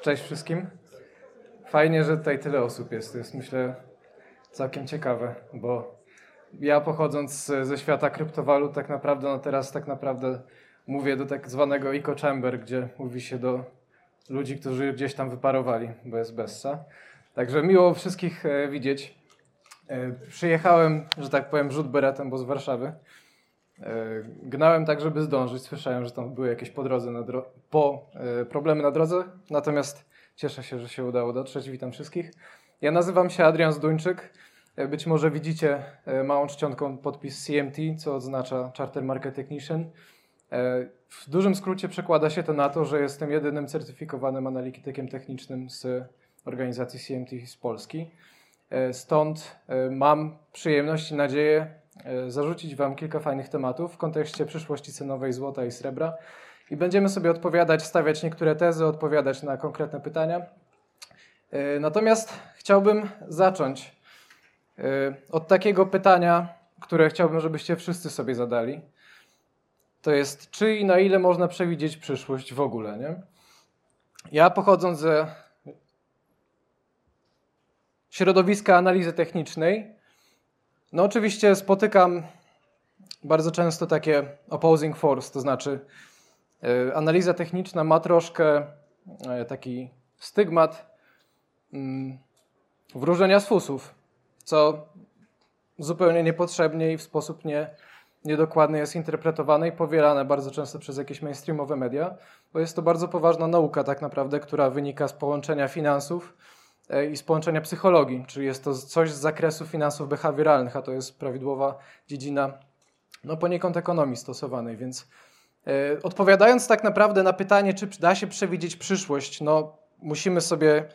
Cześć wszystkim. Fajnie, że tutaj tyle osób jest. To jest myślę całkiem ciekawe, bo ja pochodząc ze świata kryptowalut, tak naprawdę, no teraz tak naprawdę mówię do tak zwanego eco chamber, gdzie mówi się do ludzi, którzy gdzieś tam wyparowali, bo jest bessa. Także miło wszystkich e, widzieć. E, przyjechałem, że tak powiem, rzut beretem, bo z Warszawy. E, gnałem tak, żeby zdążyć. Słyszałem, że tam były jakieś po, drodze na dro- po e, problemy na drodze, natomiast cieszę się, że się udało dotrzeć. Witam wszystkich. Ja nazywam się Adrian Zduńczyk. E, Być może widzicie małą czcionką podpis CMT, co oznacza Charter Market Technician. W dużym skrócie przekłada się to na to, że jestem jedynym certyfikowanym analitykiem technicznym z organizacji CMT z Polski. Stąd mam przyjemność i nadzieję zarzucić Wam kilka fajnych tematów w kontekście przyszłości cenowej złota i srebra. I będziemy sobie odpowiadać, stawiać niektóre tezy, odpowiadać na konkretne pytania. E, Natomiast chciałbym zacząć e, od takiego pytania, które chciałbym, żebyście wszyscy sobie zadali. To jest, czy i na ile można przewidzieć przyszłość w ogóle, nie? Ja pochodząc ze środowiska analizy technicznej, no oczywiście spotykam bardzo często takie opposing force, to znaczy e, analiza techniczna ma troszkę e, taki stygmat mm, wróżenia z fusów, co zupełnie niepotrzebnie i w sposób nie, niedokładny jest interpretowane i powielane bardzo często przez jakieś mainstreamowe media, bo jest to bardzo poważna nauka tak naprawdę, która wynika z połączenia finansów i z połączenia psychologii, czyli jest to coś z zakresu finansów behawioralnych, a to jest prawidłowa dziedzina no poniekąd ekonomii stosowanej, więc e, odpowiadając tak naprawdę na pytanie, czy da się przewidzieć przyszłość, no musimy sobie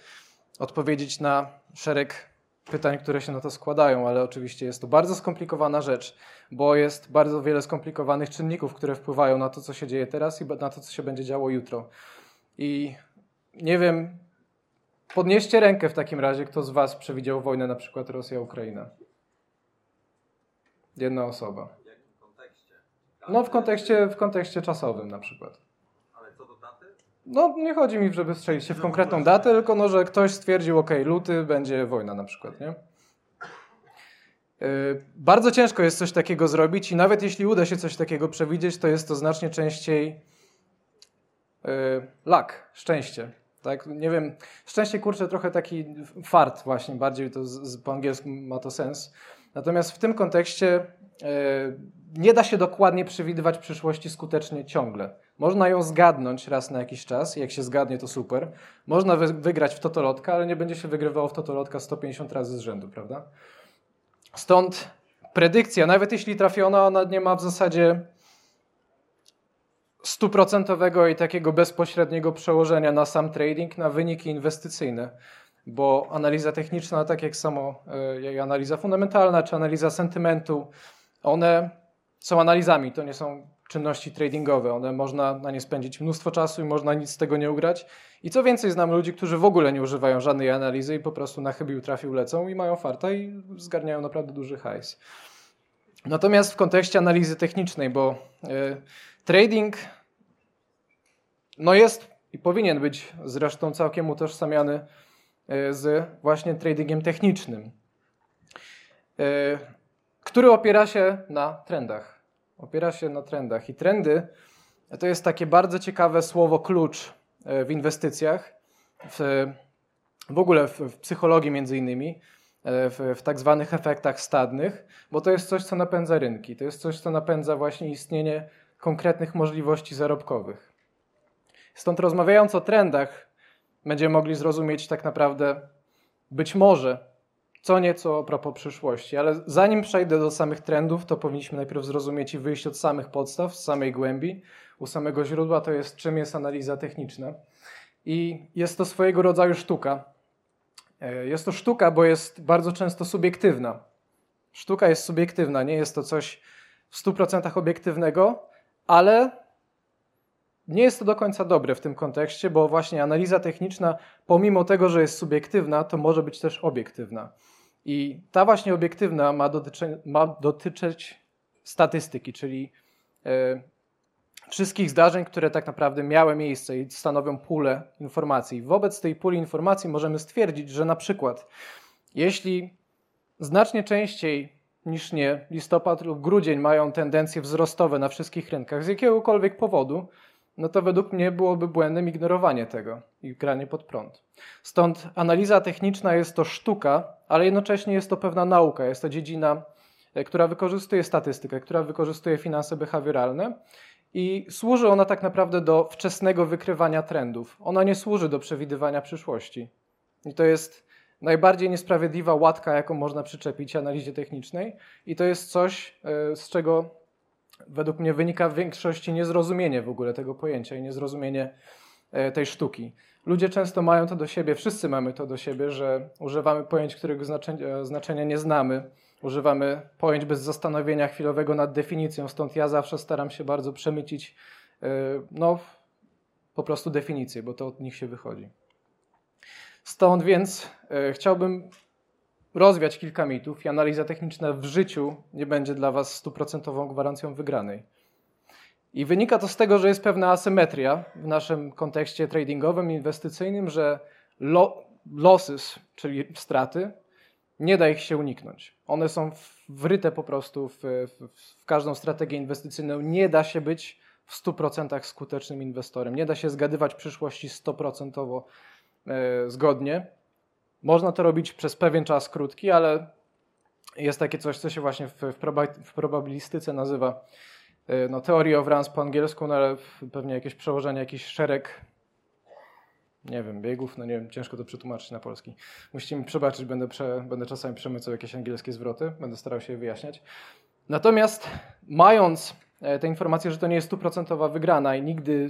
odpowiedzieć na szereg pytań, które się na to składają, ale oczywiście jest to bardzo skomplikowana rzecz, bo jest bardzo wiele skomplikowanych czynników, które wpływają na to, co się dzieje teraz i na to, co się będzie działo jutro. I nie wiem, podnieście rękę w takim razie, kto z Was przewidział wojnę, na przykład Rosja-Ukraina. Jedna osoba. W jakim kontekście? No w kontekście, w kontekście czasowym na przykład. Ale co do daty? No nie chodzi mi, żeby strzelić się w konkretną datę, tylko no, że ktoś stwierdził, ok, luty będzie wojna na przykład, nie? Yy, Bardzo ciężko jest coś takiego zrobić i nawet jeśli uda się coś takiego przewidzieć, to jest to znacznie częściej yy, luck, szczęście. Tak? Nie wiem, szczęście kurczę trochę taki fart właśnie, bardziej to z, z, po angielsku ma to sens. Natomiast w tym kontekście yy, nie da się dokładnie przewidywać przyszłości skutecznie ciągle. Można ją zgadnąć raz na jakiś czas, jak się zgadnie to super. Można wy wygrać w totolotka, ale nie będzie się wygrywało w totolotka 150 razy z rzędu, prawda? Stąd predykcja, nawet jeśli trafiona, ona nie ma w zasadzie stuprocentowego i takiego bezpośredniego przełożenia na sam trading, na wyniki inwestycyjne, bo analiza techniczna, tak jak samo e, jak analiza fundamentalna czy analiza sentymentu, one są analizami, to nie są czynności tradingowe. One można na nie spędzić mnóstwo czasu i można nic z tego nie ugrać. I co więcej, znam ludzi, którzy w ogóle nie używają żadnej analizy i po prostu na chybił trafił lecą i mają farta i zgarniają naprawdę duży hajs. Natomiast w kontekście analizy technicznej, bo y, trading no jest i powinien być zresztą całkiem utożsamiany y, z właśnie tradingiem technicznym, y, który opiera się na trendach opiera się na trendach. I trendy to jest takie bardzo ciekawe słowo klucz w inwestycjach, w, w ogóle w, w psychologii między innymi, w, w tak zwanych efektach stadnych, bo to jest coś, co napędza rynki. To jest coś, co napędza właśnie istnienie konkretnych możliwości zarobkowych. Stąd rozmawiając o trendach, będziemy mogli zrozumieć tak naprawdę być może co nieco a propos przyszłości, ale zanim przejdę do samych trendów, to powinniśmy najpierw zrozumieć i wyjść od samych podstaw, z samej głębi, u samego źródła, to jest czym jest analiza techniczna. I jest to swojego rodzaju sztuka. Jest to sztuka, bo jest bardzo często subiektywna. Sztuka jest subiektywna, nie jest to coś w 100% obiektywnego, ale nie jest to do końca dobre w tym kontekście, bo właśnie analiza techniczna, pomimo tego, że jest subiektywna, to może być też obiektywna. I ta właśnie obiektywna ma, dotyczy, ma dotyczyć statystyki, czyli, yy, wszystkich zdarzeń, które tak naprawdę miały miejsce i stanowią pulę informacji. Wobec tej puli informacji możemy stwierdzić, że na przykład jeśli znacznie częściej niż nie listopad lub grudzień mają tendencje wzrostowe na wszystkich rynkach z jakiegokolwiek powodu, no to według mnie byłoby błędem ignorowanie tego i granie pod prąd. Stąd analiza techniczna jest to sztuka, ale jednocześnie jest to pewna nauka, jest to dziedzina, e, która wykorzystuje statystykę, która wykorzystuje finanse behawioralne i służy ona tak naprawdę do wczesnego wykrywania trendów. Ona nie służy do przewidywania przyszłości. I to jest najbardziej niesprawiedliwa łatka, jaką można przyczepić analizie technicznej, i to jest coś, e, z czego według mnie wynika w większości niezrozumienie w ogóle tego pojęcia i niezrozumienie e, tej sztuki. Ludzie często mają to do siebie, wszyscy mamy to do siebie, że używamy pojęć, którego znaczenia, znaczenia nie znamy, używamy pojęć bez zastanowienia chwilowego nad definicją, stąd ja zawsze staram się bardzo przemycić e, no, po prostu definicję, bo to od nich się wychodzi. Stąd więc e, chciałbym rozwiać kilka mitów i analiza techniczna w życiu nie będzie dla Was stuprocentową gwarancją wygranej. I wynika to z tego, że jest pewna asymetria w naszym kontekście tradingowym, inwestycyjnym, że lo, losses, czyli straty, nie da ich się uniknąć. One są wryte po prostu w, w, w każdą strategię inwestycyjną. Nie da się być w 100% skutecznym inwestorem. Nie da się zgadywać przyszłości 100% e, zgodnie. Można to robić przez pewien czas krótki, ale jest takie coś, co się właśnie w, w probabilistyce nazywa e, no, theory of runs po angielsku, no, ale pewnie jakieś przełożenie, jakiś szereg nie wiem, biegów, no nie wiem, ciężko to przetłumaczyć na polski. Musicie mi przebaczyć, będę, prze, będę czasami przemycał jakieś angielskie zwroty, będę starał się je wyjaśniać. Natomiast mając e, tę informację, że to nie jest stuprocentowa wygrana i nigdy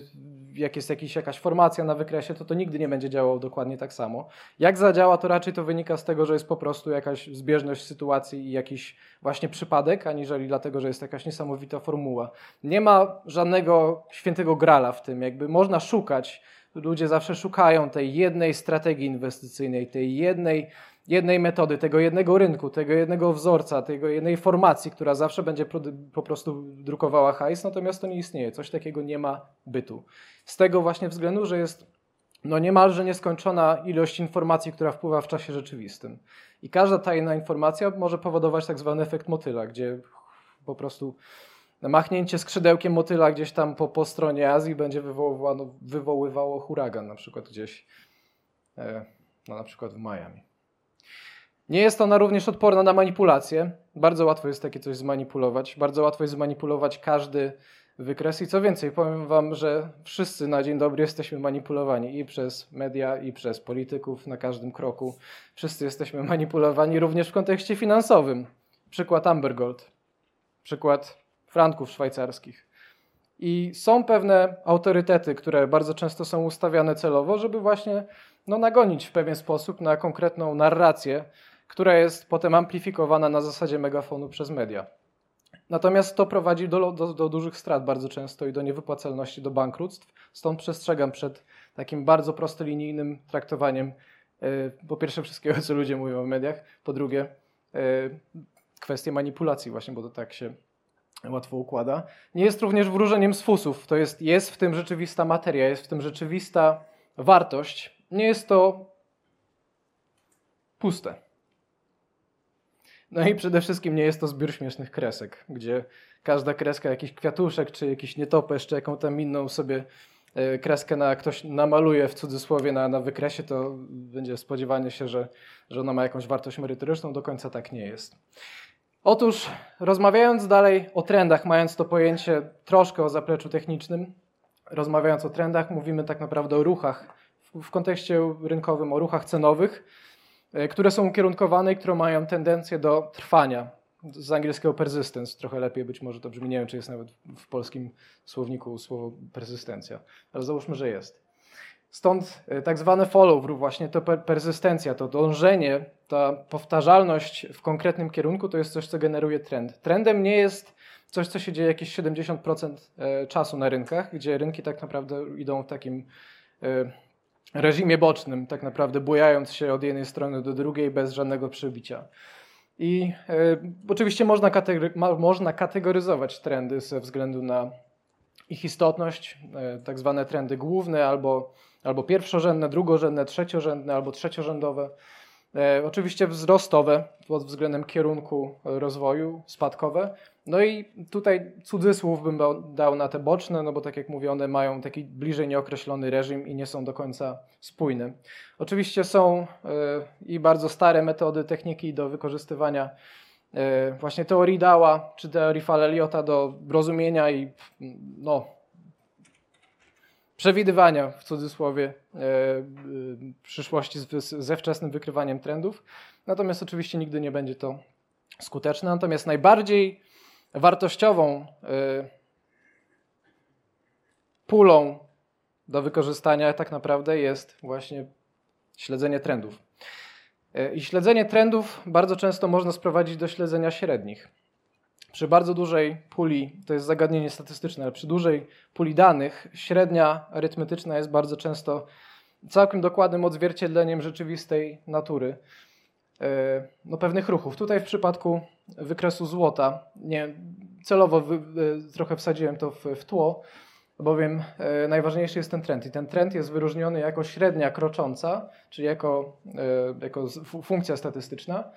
jak jest jakiś, jakaś formacja na wykresie, to to nigdy nie będzie działało dokładnie tak samo. Jak zadziała, to raczej to wynika z tego, że jest po prostu jakaś zbieżność sytuacji i jakiś właśnie przypadek, aniżeli dlatego, że jest jakaś niesamowita formuła. Nie ma żadnego świętego grala w tym, jakby można szukać, ludzie zawsze szukają tej jednej strategii inwestycyjnej, tej jednej jednej metody, tego jednego rynku, tego jednego wzorca, tego jednej formacji, która zawsze będzie po prostu drukowała hajs, natomiast to nie istnieje. Coś takiego nie ma bytu. Z tego właśnie względu, że jest no niemalże nieskończona ilość informacji, która wpływa w czasie rzeczywistym. I każda tajna informacja może powodować tak zwany efekt motyla, gdzie po prostu machnięcie skrzydełkiem motyla gdzieś tam po, po stronie Azji będzie wywoływało, wywoływało huragan, na przykład gdzieś, e, no na przykład w Miami. Nie jest ona również odporna na manipulacje. Bardzo łatwo jest takie coś zmanipulować. Bardzo łatwo jest zmanipulować każdy wykres. I co więcej, powiem Wam, że wszyscy na dzień dobry jesteśmy manipulowani i przez media, i przez polityków na każdym kroku. Wszyscy jesteśmy manipulowani również w kontekście finansowym. Przykład Amber Gold, przykład franków szwajcarskich. I są pewne autorytety, które bardzo często są ustawiane celowo, żeby właśnie no, nagonić w pewien sposób na konkretną narrację, która jest potem amplifikowana na zasadzie megafonu przez media. Natomiast to prowadzi do, do, do, dużych strat bardzo często i do niewypłacalności, do bankructw. Stąd przestrzegam przed takim bardzo prostolinijnym traktowaniem e, po pierwsze wszystkiego, co ludzie mówią w mediach, po drugie e, kwestie manipulacji właśnie, bo to tak się łatwo układa. Nie jest również wróżeniem z fusów. To jest, jest w tym rzeczywista materia, jest w tym rzeczywista wartość. Nie jest to puste. No i przede wszystkim nie jest to zbiór śmiesznych kresek, gdzie każda kreska, jakiś kwiatuszek, czy jakiś nietoperz, czy jaką tam inną sobie e, kreskę na, ktoś namaluje w cudzysłowie na, na wykresie, to będzie spodziewanie się, że, że ona ma jakąś wartość merytoryczną. Do końca tak nie jest. Otóż, rozmawiając dalej o trendach, mając to pojęcie troszkę o zapleczu technicznym, rozmawiając o trendach, mówimy tak naprawdę o ruchach w, kontekście rynkowym, o ruchach cenowych które są ukierunkowane i które mają tendencję do trwania. Z angielskiego persistence, trochę lepiej być może to brzmi, nie wiem czy jest nawet w polskim słowniku słowo persystencja, ale załóżmy, że jest. Stąd e, tak zwane follow, właśnie to persystencja, to dążenie, ta powtarzalność w konkretnym kierunku to jest coś, co generuje trend. Trendem nie jest coś, co się dzieje jakieś 70% e, czasu na rynkach, gdzie rynki tak naprawdę idą w takim reżimie bocznym, tak naprawdę bujając się od jednej strony do drugiej bez żadnego przebicia. I e, oczywiście można, kategory, można kategoryzować trendy ze względu na ich istotność, e, tak zwane trendy główne albo, albo pierwszorzędne, drugorzędne, trzeciorzędne albo trzeciorzędowe. E, oczywiście wzrostowe pod względem kierunku rozwoju, spadkowe. No i tutaj cudzysłów bym dał na te boczne, no bo tak jak mówię, one mają taki bliżej nieokreślony reżim i nie są do końca spójne. Oczywiście są e, i bardzo stare metody, techniki do wykorzystywania e, właśnie teorii Dała czy teorii Faleliota do rozumienia i no, przewidywania w cudzysłowie e, przyszłości ze wczesnym wykrywaniem trendów. Natomiast oczywiście nigdy nie będzie to skuteczne. Natomiast najbardziej wartościową pulą do wykorzystania tak naprawdę jest właśnie śledzenie trendów. E, I śledzenie trendów bardzo często można sprowadzić do śledzenia średnich. Przy bardzo dużej puli, to jest zagadnienie statystyczne, ale przy dużej puli danych, średnia arytmetyczna jest bardzo często całkiem dokładnym odzwierciedleniem rzeczywistej natury e, no, pewnych ruchów. Tutaj w przypadku wykresu złota, nie, celowo wy, e, trochę wsadziłem to w, w tło, bowiem e, najważniejszy jest ten trend i ten trend jest wyróżniony jako średnia krocząca, czyli jako, jako funkcja statystyczna,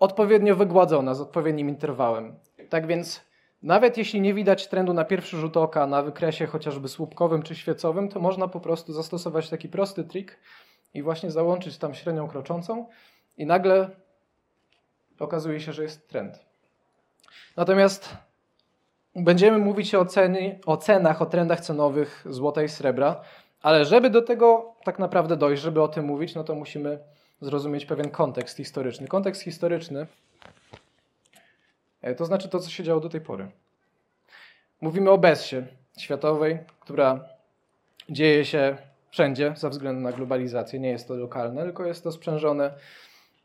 odpowiednio wygładzona z odpowiednim interwałem. Tak więc nawet jeśli nie widać trendu na pierwszy rzut oka na wykresie chociażby słupkowym czy świecowym, to można po prostu zastosować taki prosty trik i właśnie załączyć tam średnią kroczącą i nagle okazuje się, że jest trend. Natomiast Będziemy mówić o, cenie, o cenach, o trendach cenowych złota i srebra, ale żeby do tego tak naprawdę dojść, żeby o tym mówić, no to musimy zrozumieć pewien kontekst historyczny. Kontekst historyczny e, to znaczy to, co się działo do tej pory. Mówimy o bezsie światowej, która dzieje się wszędzie ze względu na globalizację. Nie jest to lokalne, tylko jest to sprzężone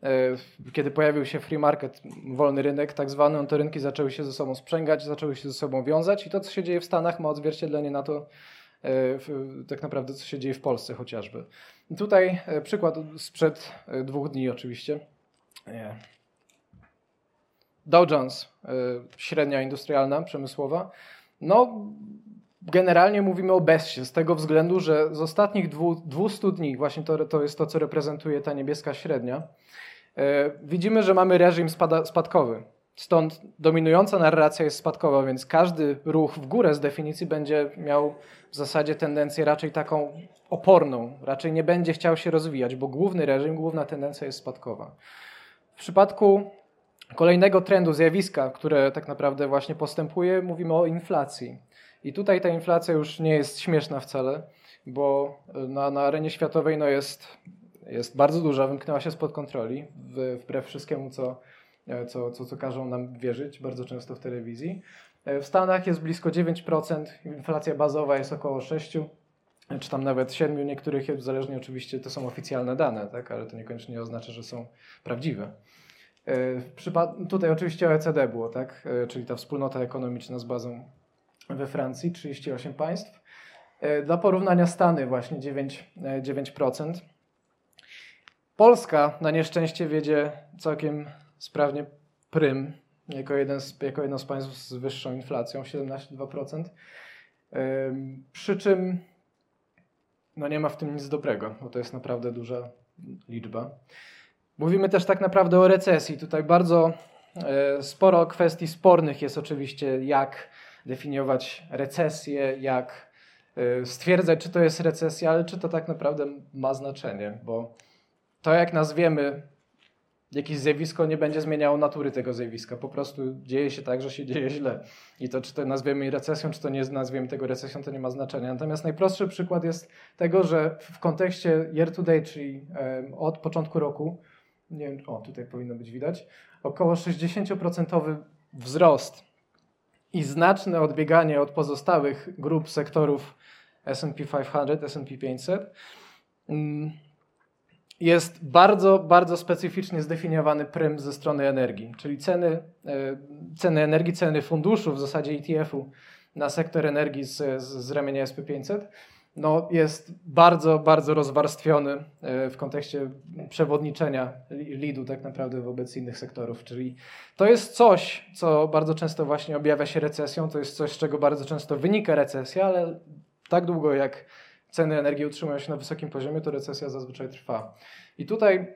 E, kiedy pojawił się free market, wolny rynek tak zwany, no to rynki zaczęły się ze sobą sprzęgać, zaczęły się ze sobą wiązać i to, co się dzieje w Stanach ma odzwierciedlenie na to, e, tak naprawdę, co się dzieje w Polsce chociażby. Tutaj e, przykład sprzed dwóch dni oczywiście. Dow Jones, średnia industrialna, przemysłowa. No, generalnie mówimy o bezsie, z tego względu, że z ostatnich 200 dni, właśnie to, to jest to, co reprezentuje ta niebieska średnia, E, widzimy, że mamy reżim spada, spadkowy. Stąd dominująca narracja jest spadkowa, więc każdy ruch w górę z definicji będzie miał w zasadzie tendencję raczej taką oporną, raczej nie będzie chciał się rozwijać, bo główny reżim, główna tendencja jest spadkowa. W przypadku kolejnego trendu, zjawiska, które tak naprawdę właśnie postępuje, mówimy o inflacji. I tutaj ta inflacja już nie jest śmieszna wcale, bo na, na arenie światowej no jest jest bardzo duża, wymknęła się spod kontroli, wbrew wszystkiemu, co, co, co, co każą nam wierzyć, bardzo często w telewizji. E, w Stanach jest blisko 9%, inflacja bazowa jest około 6%, czy tam nawet 7, niektórych, zależnie oczywiście, to są oficjalne dane, tak? ale to niekoniecznie oznacza, że są prawdziwe. E, tutaj oczywiście OECD było, tak? czyli ta wspólnota ekonomiczna z bazą we Francji, 38 państw. Dla porównania Stany właśnie 9%. 9%. Polska na nieszczęście wiedzie całkiem sprawnie prym, jako, jeden z, jako jedno z państw z wyższą inflacją, 17,2%. Przy czym no nie ma w tym nic dobrego, bo to jest naprawdę duża liczba. Mówimy też tak naprawdę o recesji. Tutaj bardzo e, sporo kwestii spornych jest oczywiście, jak definiować recesję, jak e, stwierdzać, czy to jest recesja, ale czy to tak naprawdę ma znaczenie, bo to, jak nazwiemy jakieś zjawisko, nie będzie zmieniało natury tego zjawiska. Po prostu dzieje się tak, że się dzieje źle. I to, czy to nazwiemy recesją, czy to nie nazwiemy tego recesją, to nie ma znaczenia. Natomiast najprostszy przykład jest tego, że w kontekście year to date, czyli od początku roku, nie wiem, o tutaj powinno być widać, około 60% wzrost i znaczne odbieganie od pozostałych grup sektorów S&P 500, S&P 500 jest bardzo, bardzo specyficznie zdefiniowany prym ze strony energii, czyli ceny, e, ceny energii, ceny funduszu, w zasadzie ETF-u na sektor energii z, z, ramienia SP500 no, jest bardzo, bardzo rozwarstwiony w kontekście przewodniczenia lidu tak naprawdę wobec innych sektorów. Czyli to jest coś, co bardzo często właśnie objawia się recesją, to jest coś, z czego bardzo często wynika recesja, ale tak długo jak ceny energii utrzymują się na wysokim poziomie, to recesja zazwyczaj trwa. I tutaj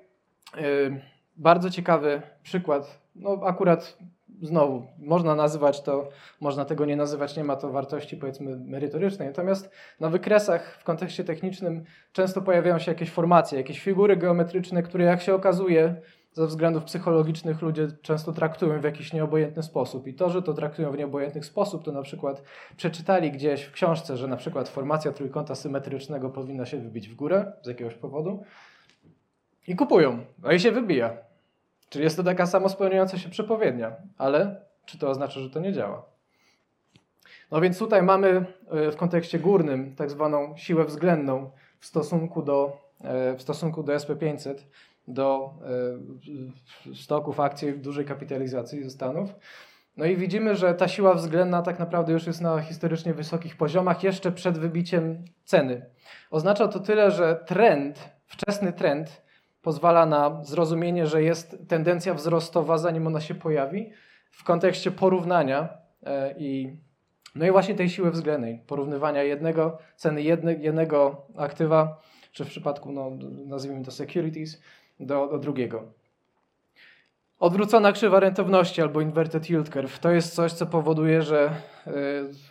yy, bardzo ciekawy przykład, no akurat znowu, można nazywać to, można tego nie nazywać, nie ma to wartości powiedzmy merytorycznej. Natomiast na wykresach w kontekście technicznym często pojawiają się jakieś formacje, jakieś figury geometryczne, które jak się okazuje ze względów psychologicznych ludzie często traktują w jakiś nieobojętny sposób. I to, że to traktują w nieobojętny sposób, to na przykład przeczytali gdzieś w książce, że na przykład formacja trójkąta symetrycznego powinna się wybić w górę z jakiegoś powodu i kupują, no i się wybija. Czyli jest to taka samo spełniająca się przepowiednia, ale czy to oznacza, że to nie działa? No więc tutaj mamy e, w kontekście górnym tak zwaną siłę względną w stosunku do, e, w stosunku do SP500, do e, stoków akcji dużej kapitalizacji ze Stanów. No i widzimy, że ta siła względna tak naprawdę już jest na historycznie wysokich poziomach jeszcze przed wybiciem ceny. Oznacza to tyle, że trend, wczesny trend pozwala na zrozumienie, że jest tendencja wzrostowa, zanim ona się pojawi, w kontekście porównania e, i no i właśnie tej siły względnej, porównywania jednego, ceny jedne, jednego aktywa, czy w przypadku, no, nazwijmy to securities, do, do drugiego. Odwrócona krzywa rentowności albo inverted yield curve to jest coś, co powoduje, że e,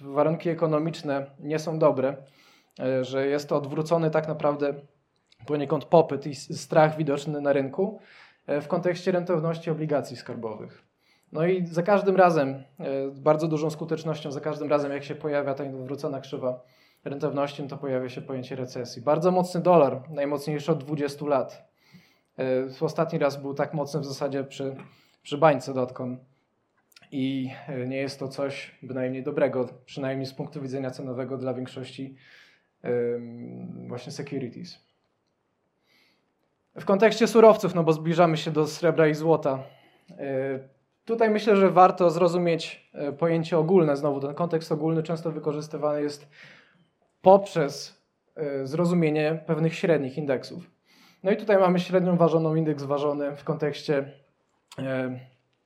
warunki ekonomiczne nie są dobre, e, że jest to odwrócony tak naprawdę poniekąd popyt i strach widoczny na rynku e, w kontekście rentowności obligacji skarbowych. No i za każdym razem, z bardzo dużą skutecznością, za każdym razem jak się pojawia ta odwrócona krzywa rentowności, no to pojawia się pojęcie recesji. Bardzo mocny dolar, najmocniejszy od 20 lat. E, ostatni raz był tak mocny w zasadzie przy, przy bańce dotcom i e, nie jest to coś bynajmniej dobrego, przynajmniej z punktu widzenia cenowego dla większości właśnie securities. W kontekście surowców, no bo zbliżamy się do srebra i złota. E, tutaj myślę, że warto zrozumieć pojęcie ogólne. Znowu ten kontekst ogólny często wykorzystywany jest poprzez zrozumienie pewnych średnich indeksów. No i tutaj mamy średnią ważoną indeks ważony w kontekście e,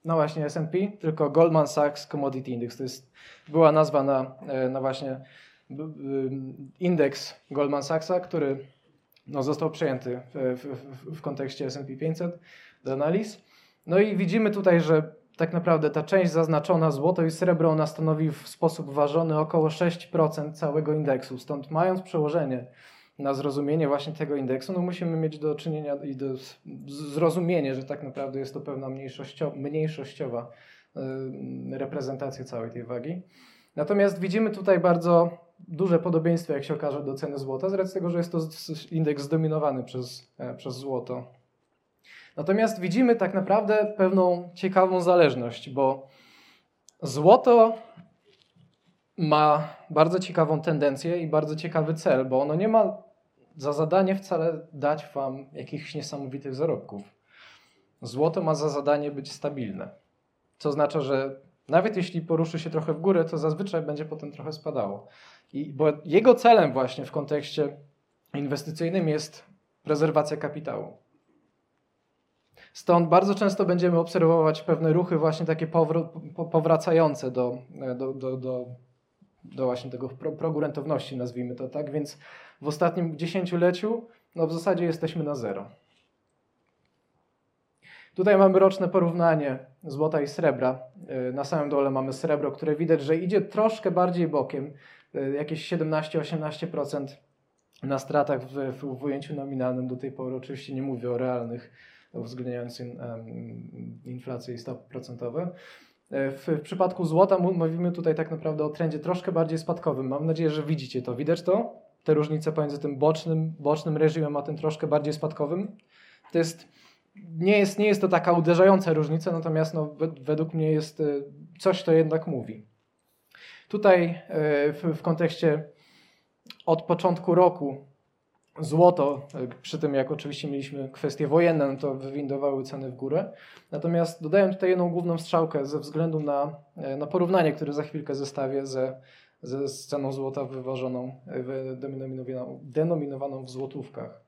no właśnie S&P, tylko Goldman Sachs Commodity Index. To jest, była nazwa na, e, na właśnie indeks Goldman Sachsa, który no, został przejęty w, w, w kontekście S&P 500 do analiz. No i widzimy tutaj, że tak naprawdę ta część zaznaczona złoto i srebro, ona stanowi w sposób ważony około 6% całego indeksu. Stąd mając przełożenie na zrozumienie właśnie tego indeksu, no musimy mieć do czynienia i do zrozumienie, że tak naprawdę jest to pewna mniejszościowa, mniejszościowa reprezentacja całej tej wagi. Natomiast widzimy tutaj bardzo duże podobieństwo, jak się okaże, do ceny złota, z racji tego, że jest to indeks zdominowany przez, e, przez złoto. Natomiast widzimy tak naprawdę pewną ciekawą zależność, bo złoto ma bardzo ciekawą tendencję i bardzo ciekawy cel, bo ono nie ma za zadanie wcale dać Wam jakichś niesamowitych zarobków. Złoto ma za zadanie być stabilne. Co oznacza, że nawet jeśli poruszy się trochę w górę, to zazwyczaj będzie potem trochę spadało. I, bo jego celem właśnie w kontekście inwestycyjnym jest prezerwacja kapitału. Stąd bardzo często będziemy obserwować pewne ruchy właśnie takie powracające do, do, do, do, do właśnie tego progu rentowności, nazwijmy to tak, więc w ostatnim dziesięcioleciu, no w zasadzie jesteśmy na zero. Tutaj mamy roczne porównanie złota i srebra. Y, na samym dole mamy srebro, które widać, że idzie troszkę bardziej bokiem, y, jakieś 17-18% na stratach w, w, ujęciu nominalnym do tej pory. Oczywiście nie mówię o realnych, uwzględniając inflację i stopy procentowe. Y, w, w przypadku złota mówimy tutaj tak naprawdę o trendzie troszkę bardziej spadkowym. Mam nadzieję, że widzicie to. Widać to? Te różnice pomiędzy tym bocznym, bocznym reżimem a tym troszkę bardziej spadkowym. To jest, nie, jest, nie jest to taka uderzająca różnica, natomiast no, według mnie jest y, coś, to jednak mówi. Tutaj y, w, w kontekście od początku roku złoto, y, przy tym jak oczywiście mieliśmy kwestie wojenne, no to wywindowały ceny w górę. Natomiast dodaję tutaj jedną główną strzałkę ze względu na, na porównanie, które za chwilkę zestawię ze ze ceną złota wyważoną, wy- denominowaną, denominowaną w złotówkach.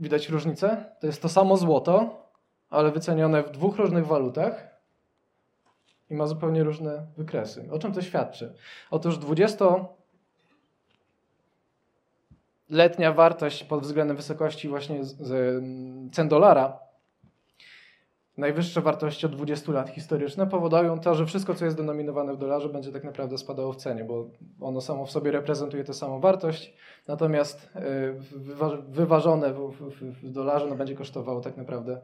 Widać różnicę? To jest to samo złoto, ale wycenione w dwóch różnych walutach i ma zupełnie różne wykresy. O czym to świadczy? Otóż 20-letnia wartość pod względem wysokości właśnie z, z, cen dolara, najwyższe wartości od 20 lat historyczne powodują to, że wszystko, co jest denominowane w dolarze, będzie tak naprawdę spadało w cenie, bo ono samo w sobie reprezentuje tę samą wartość, natomiast y, wywa- wyważone w, dolarze no, będzie kosztowało tak naprawdę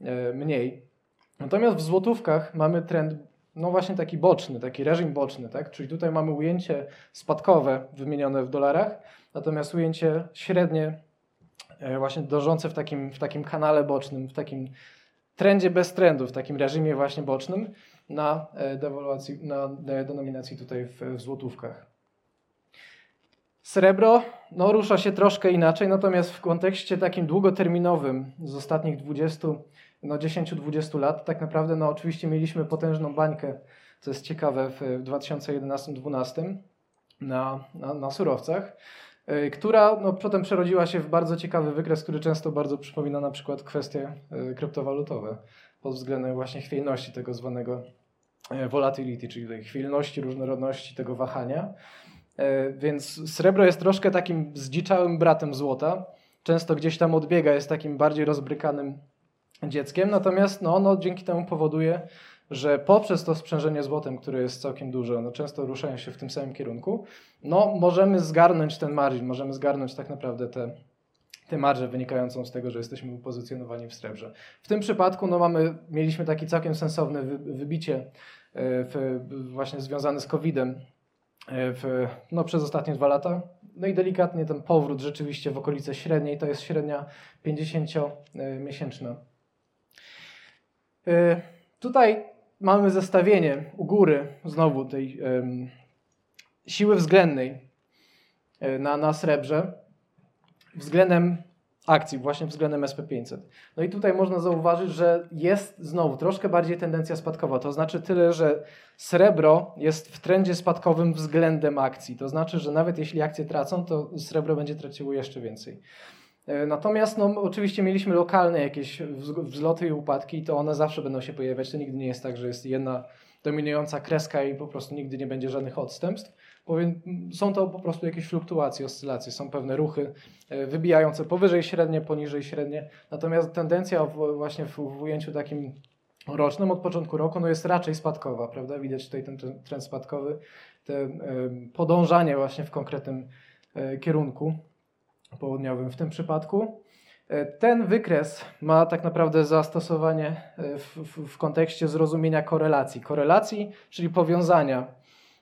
y, mniej. Natomiast w złotówkach mamy trend, no właśnie taki boczny, taki reżim boczny, tak? Czyli tutaj mamy ujęcie spadkowe wymienione w dolarach, natomiast ujęcie średnie, e, właśnie dążące w takim, w takim kanale bocznym, w takim trendzie bez trendu, w takim reżimie właśnie bocznym na e, dewaluacji, na de- denominacji tutaj w, w złotówkach. Srebro no, rusza się troszkę inaczej, natomiast w kontekście takim długoterminowym z ostatnich 20, no 10-20 lat, tak naprawdę no, oczywiście mieliśmy potężną bańkę, co jest ciekawe, w, w 2011-2012 na, na, na surowcach, która no, potem przerodziła się w bardzo ciekawy wykres, który często bardzo przypomina na przykład kwestie y, kryptowalutowe pod względem właśnie chwiejności tego zwanego y, volatility, czyli tej chwiejności, różnorodności tego wahania. E, Więc srebro jest troszkę takim zdziczałym bratem złota. Często gdzieś tam odbiega, jest takim bardziej rozbrykanym dzieckiem, natomiast no, ono dzięki temu powoduje, że poprzez to sprzężenie złotem, które jest całkiem duże, no, często ruszają się w tym samym kierunku, no, możemy zgarnąć ten margin, możemy zgarnąć tak naprawdę te, tę marżę wynikającą z tego, że jesteśmy upozycjonowani w srebrze. W tym przypadku no, mamy, mieliśmy takie całkiem sensowne wy, wybicie e, w, właśnie związane z COVID-em e, w, no, przez ostatnie dwa lata. No i delikatnie ten powrót rzeczywiście w okolice średniej, to jest średnia 50-miesięczna. E, Tutaj mamy zestawienie u góry znowu tej em, siły względnej e, na, na srebrze względem akcji, właśnie względem SP500. No i tutaj można zauważyć, że jest znowu troszkę bardziej tendencja spadkowa. To znaczy tyle, że srebro jest w trendzie spadkowym względem akcji. To znaczy, że nawet jeśli akcje tracą, to srebro będzie traciło jeszcze więcej. E, Natomiast no, oczywiście mieliśmy lokalne jakieś wz- wzloty i upadki, to one zawsze będą się pojawiać. To nigdy nie jest tak, że jest jedna dominująca kreska i po prostu nigdy nie będzie żadnych odstępstw. Są to po prostu jakieś fluktuacje, oscylacje, są pewne ruchy e, wybijające powyżej średnie, poniżej średnie. Natomiast tendencja właśnie w, w ujęciu takim rocznym od początku roku no jest raczej spadkowa, prawda? Widać tutaj ten tren- trend spadkowy, te e, podążanie właśnie w konkretnym kierunku południowym w tym przypadku. E, Ten wykres ma tak naprawdę zastosowanie e, w, w, w kontekście zrozumienia korelacji. Korelacji, czyli powiązania.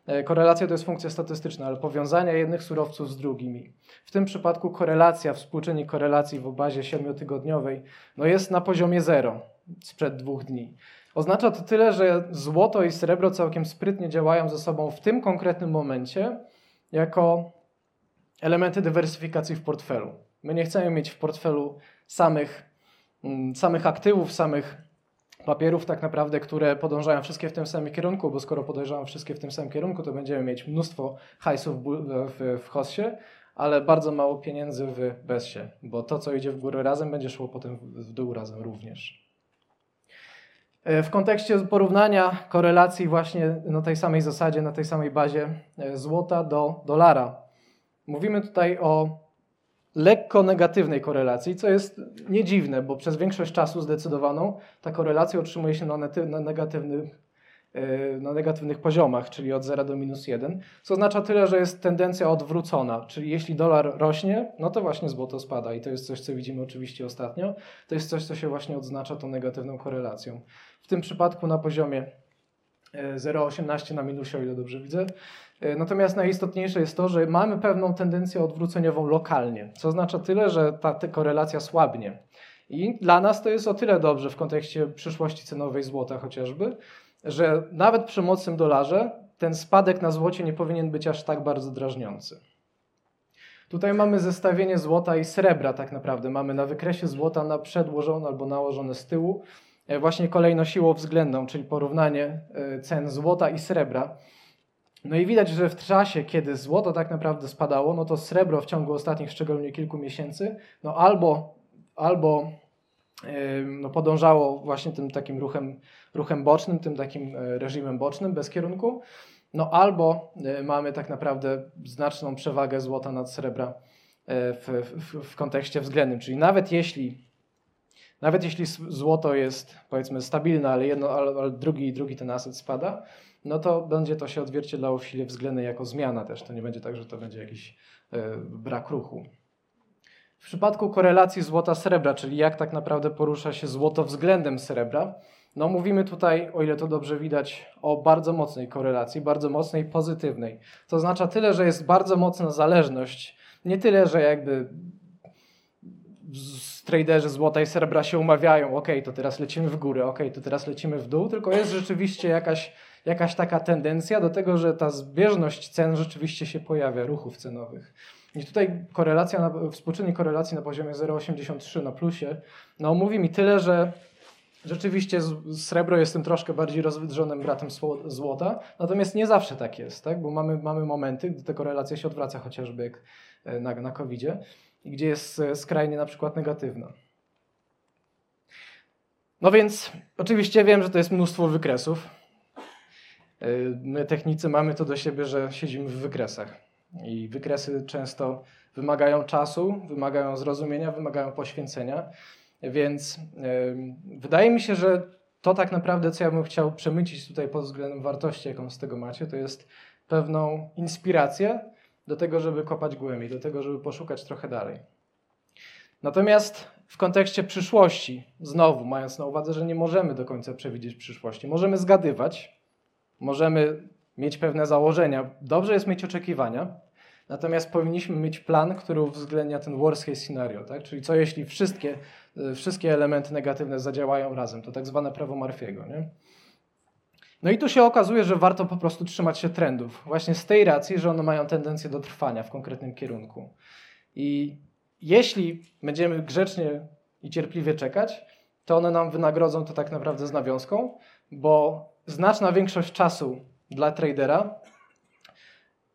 E, Korelacja to jest funkcja statystyczna, ale powiązania jednych surowców z drugimi. W tym przypadku korelacja, współczynnik korelacji w obazie siedmiotygodniowej no jest na poziomie zero sprzed dwóch dni. Oznacza to tyle, że złoto i srebro całkiem sprytnie działają ze sobą w tym konkretnym momencie jako elementy dywersyfikacji w portfelu. My nie chcemy mieć w portfelu samych, mm, samych aktywów, samych papierów tak naprawdę, które podążają wszystkie w tym samym kierunku, bo skoro podążają wszystkie w tym samym kierunku, to będziemy mieć mnóstwo hajsów w, w, HOSie, ale bardzo mało pieniędzy w BESie, bo to, co idzie w górę razem, będzie szło potem w, w dół razem również. E, W kontekście porównania korelacji właśnie na tej samej zasadzie, na tej samej bazie e, złota do dolara. Mówimy tutaj o lekko negatywnej korelacji, co jest nie dziwne, bo przez większość czasu zdecydowaną ta korelacja utrzymuje się na, na, negatywnych, e, na negatywnych poziomach, czyli od 0 do minus 1, co oznacza tyle, że jest tendencja odwrócona, czyli jeśli dolar rośnie, no to właśnie złoto spada i to jest coś, co widzimy oczywiście ostatnio, to jest coś, co się właśnie odznacza tą negatywną korelacją. W tym przypadku na poziomie 0,18 na minusie, o ile dobrze widzę. E, Natomiast najistotniejsze jest to, że mamy pewną tendencję odwróceniową lokalnie, co oznacza tyle, że ta, korelacja słabnie. I dla nas to jest o tyle dobrze w kontekście przyszłości cenowej złota chociażby, że nawet przy mocnym dolarze ten spadek na złocie nie powinien być aż tak bardzo drażniący. Tutaj mamy zestawienie złota i srebra tak naprawdę. Mamy na wykresie złota na przedłożone albo nałożone z tyłu właśnie kolejno siłą względną, czyli porównanie e, cen złota i srebra. No i widać, że w czasie, kiedy złoto tak naprawdę spadało, no to srebro w ciągu ostatnich szczególnie kilku miesięcy, no albo, albo no podążało właśnie tym takim ruchem, ruchem bocznym, tym takim reżimem bocznym, bez kierunku, no albo mamy tak naprawdę znaczną przewagę złota nad srebra w, w, w kontekście względnym, czyli nawet jeśli nawet jeśli złoto jest powiedzmy stabilne, ale, jedno, ale, drugi, drugi ten aset spada, no to będzie to się odzwierciedlało w sile względnej jako zmiana też. To nie będzie tak, że to będzie jakiś e, brak ruchu. W przypadku korelacji złota-srebra, czyli jak tak naprawdę porusza się złoto względem srebra, no mówimy tutaj, o ile to dobrze widać, o bardzo mocnej korelacji, bardzo mocnej pozytywnej. To oznacza tyle, że jest bardzo mocna zależność, nie tyle, że jakby traderzy złota i srebra się umawiają, ok, to teraz lecimy w górę, ok, to teraz lecimy w dół, tylko jest rzeczywiście jakaś, jakaś taka tendencja do tego, że ta zbieżność cen rzeczywiście się pojawia, ruchów cenowych. I tutaj korelacja, na, współczynnik korelacji na poziomie 0,83 na plusie, no mówi mi tyle, że rzeczywiście srebro jest tym troszkę bardziej rozwydrzonym bratem złota, natomiast nie zawsze tak jest, tak? bo mamy, mamy momenty, gdy ta korelacja się odwraca, chociażby jak e, na, na COVID-zie gdzie jest e, skrajnie na przykład negatywna. No więc oczywiście wiem, że to jest mnóstwo wykresów. E, my technicy mamy to do siebie, że siedzimy w wykresach. I wykresy często wymagają czasu, wymagają zrozumienia, wymagają poświęcenia. Więc yy, wydaje mi się, że to tak naprawdę, co ja bym chciał przemycić tutaj pod względem wartości, jaką z tego macie, to jest pewną inspirację, do tego, żeby kopać głębiej, do tego, żeby poszukać trochę dalej. Natomiast w kontekście przyszłości, znowu mając na uwadze, że nie możemy do końca przewidzieć przyszłości, możemy zgadywać, możemy mieć pewne założenia. Dobrze jest mieć oczekiwania, natomiast powinniśmy mieć plan, który uwzględnia ten worst case scenario, tak? czyli co jeśli wszystkie, wszystkie elementy negatywne zadziałają razem, to tak zwane prawo Marfiego. Nie? No i tu się okazuje, że warto po prostu trzymać się trendów. Właśnie z tej racji, że one mają tendencję do trwania w konkretnym kierunku. I jeśli będziemy grzecznie i cierpliwie czekać, to one nam wynagrodzą to tak naprawdę z nawiązką, bo znaczna większość czasu dla tradera,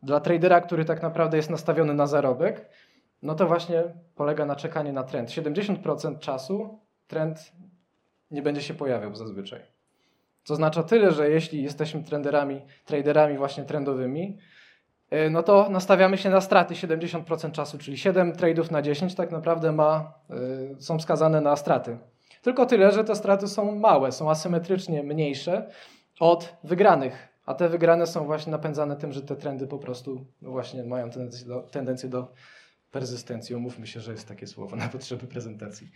dla tradera, który tak naprawdę jest nastawiony na zarobek, no to właśnie polega na czekaniu na trend. 70% czasu trend nie będzie się pojawiał zazwyczaj. To oznacza tyle, że jeśli jesteśmy trenderami, traderami właśnie trendowymi, e, no to nastawiamy się na straty 70% czasu, czyli 7 tradeów na 10 tak naprawdę ma, e, są skazane na straty. Tylko tyle, że te straty są małe, są asymetrycznie mniejsze od wygranych, a te wygrane są właśnie napędzane tym, że te trendy po prostu no właśnie mają tendencję do, tendencję do perzystencji. Umówmy się, że jest takie słowo na potrzeby prezentacji.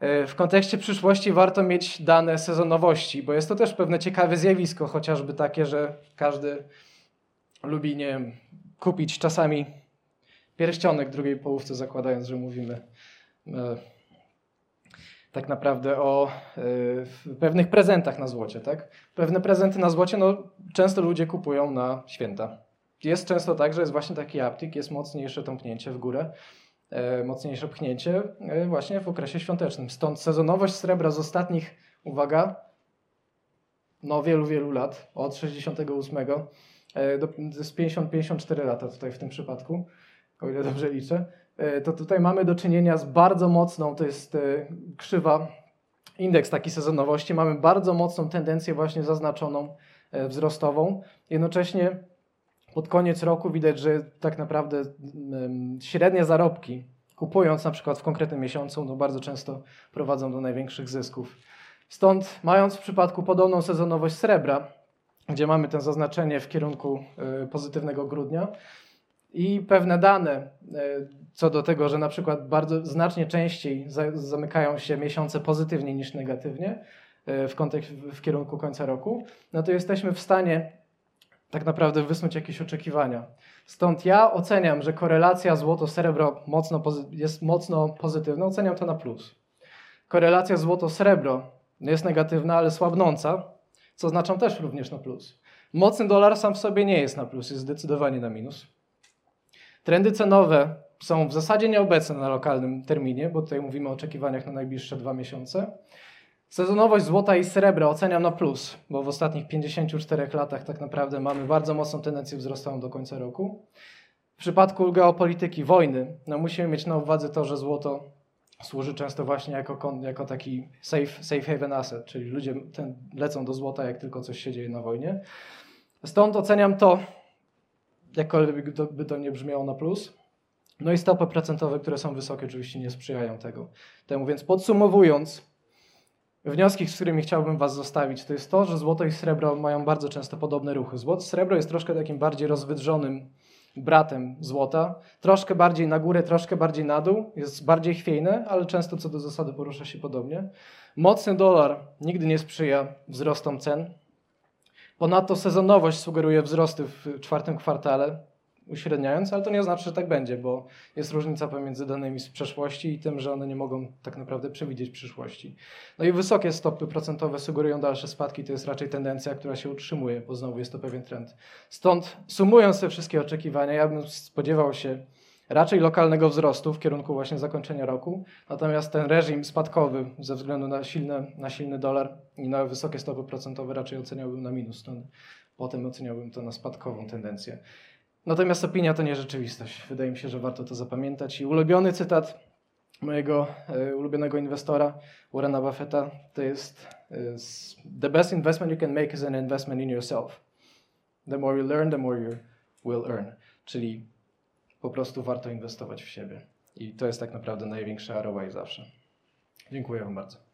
E, w kontekście przyszłości warto mieć dane sezonowości, bo jest to też pewne ciekawe zjawisko, chociażby takie, że każdy lubi nie wiem, kupić czasami pierścionek drugiej połówce, zakładając, że mówimy e, tak naprawdę o e, pewnych prezentach na złocie. Tak? Pewne prezenty na złocie no, często ludzie kupują na święta. Jest często tak, że jest właśnie taki aptik, jest mocniejsze tąpnięcie w górę mocniejsze pchnięcie e, właśnie w okresie świątecznym. Stąd sezonowość srebra z ostatnich, uwaga, no wielu, wielu lat, od 68 e, do, z 50-54 lata tutaj w tym przypadku, o ile dobrze liczę, to tutaj mamy do czynienia z bardzo mocną, to jest krzywa, indeks taki sezonowości, mamy bardzo mocną tendencję właśnie zaznaczoną wzrostową. Jednocześnie pod koniec roku widać, że tak naprawdę średnie zarobki, kupując na przykład w konkretnym miesiącu, no bardzo często prowadzą do największych zysków. Stąd, mając w przypadku podobną sezonowość srebra, gdzie mamy to zaznaczenie w kierunku e, pozytywnego grudnia i pewne dane e, co do tego, że na przykład bardzo znacznie częściej zamykają się miesiące pozytywnie niż negatywnie e, w, kontekst, w kierunku końca roku, no to jesteśmy w stanie tak naprawdę wysnuć jakieś oczekiwania. Stąd ja oceniam, że korelacja złoto-srebro mocno jest mocno pozytywna, oceniam to na plus. Korelacja złoto-srebro jest negatywna, ale słabnąca, co oznaczam też również na plus. Mocny dolar sam w sobie nie jest na plus, jest zdecydowanie na minus. Trendy cenowe są w zasadzie nieobecne na lokalnym terminie, bo tutaj mówimy o oczekiwaniach na najbliższe dwa miesiące. Sezonowość złota i srebra oceniam na plus, bo w ostatnich 54 latach tak naprawdę mamy bardzo mocną tendencję wzrostową do końca roku. W przypadku geopolityki, wojny, no musimy mieć na uwadze to, że złoto służy często właśnie jako, jako taki safe, safe haven asset, czyli ludzie ten, lecą do złota, jak tylko coś się dzieje na wojnie. Stąd oceniam to, jakkolwiek to, by to nie brzmiało na plus. No i stopy procentowe, które są wysokie, oczywiście nie sprzyjają tego. temu. Więc podsumowując, wnioski, z którymi chciałbym Was zostawić, to jest to, że złoto i srebro mają bardzo często podobne ruchy. Złoto, srebro jest troszkę takim bardziej rozwydrzonym bratem złota, troszkę bardziej na górę, troszkę bardziej na dół, jest bardziej chwiejne, ale często co do zasady porusza się podobnie. Mocny dolar nigdy nie sprzyja wzrostom cen. Ponadto sezonowość sugeruje wzrosty w czwartym kwartale, uśredniając, ale to nie znaczy, że tak będzie, bo jest różnica pomiędzy danymi z przeszłości i tym, że one nie mogą tak naprawdę przewidzieć przyszłości. No i wysokie stopy procentowe sugerują dalsze spadki, to jest raczej tendencja, która się utrzymuje, bo znowu jest to pewien trend. Stąd sumując te wszystkie oczekiwania, ja bym spodziewał się raczej lokalnego wzrostu w kierunku właśnie zakończenia roku, natomiast ten reżim spadkowy ze względu na, silne, na silny dolar i na wysokie stopy procentowe raczej oceniałbym na minus, potem oceniałbym to na spadkową tendencję. Natomiast opinia to nie rzeczywistość. Wydaje mi się, że warto to zapamiętać. I ulubiony cytat mojego e, ulubionego inwestora, Warrena Buffetta, to jest e, The best investment you can make is an investment in yourself. The more you learn, the more you will earn. Czyli po prostu warto inwestować w siebie. I to jest tak naprawdę największy ROI zawsze. Dziękuję Wam bardzo.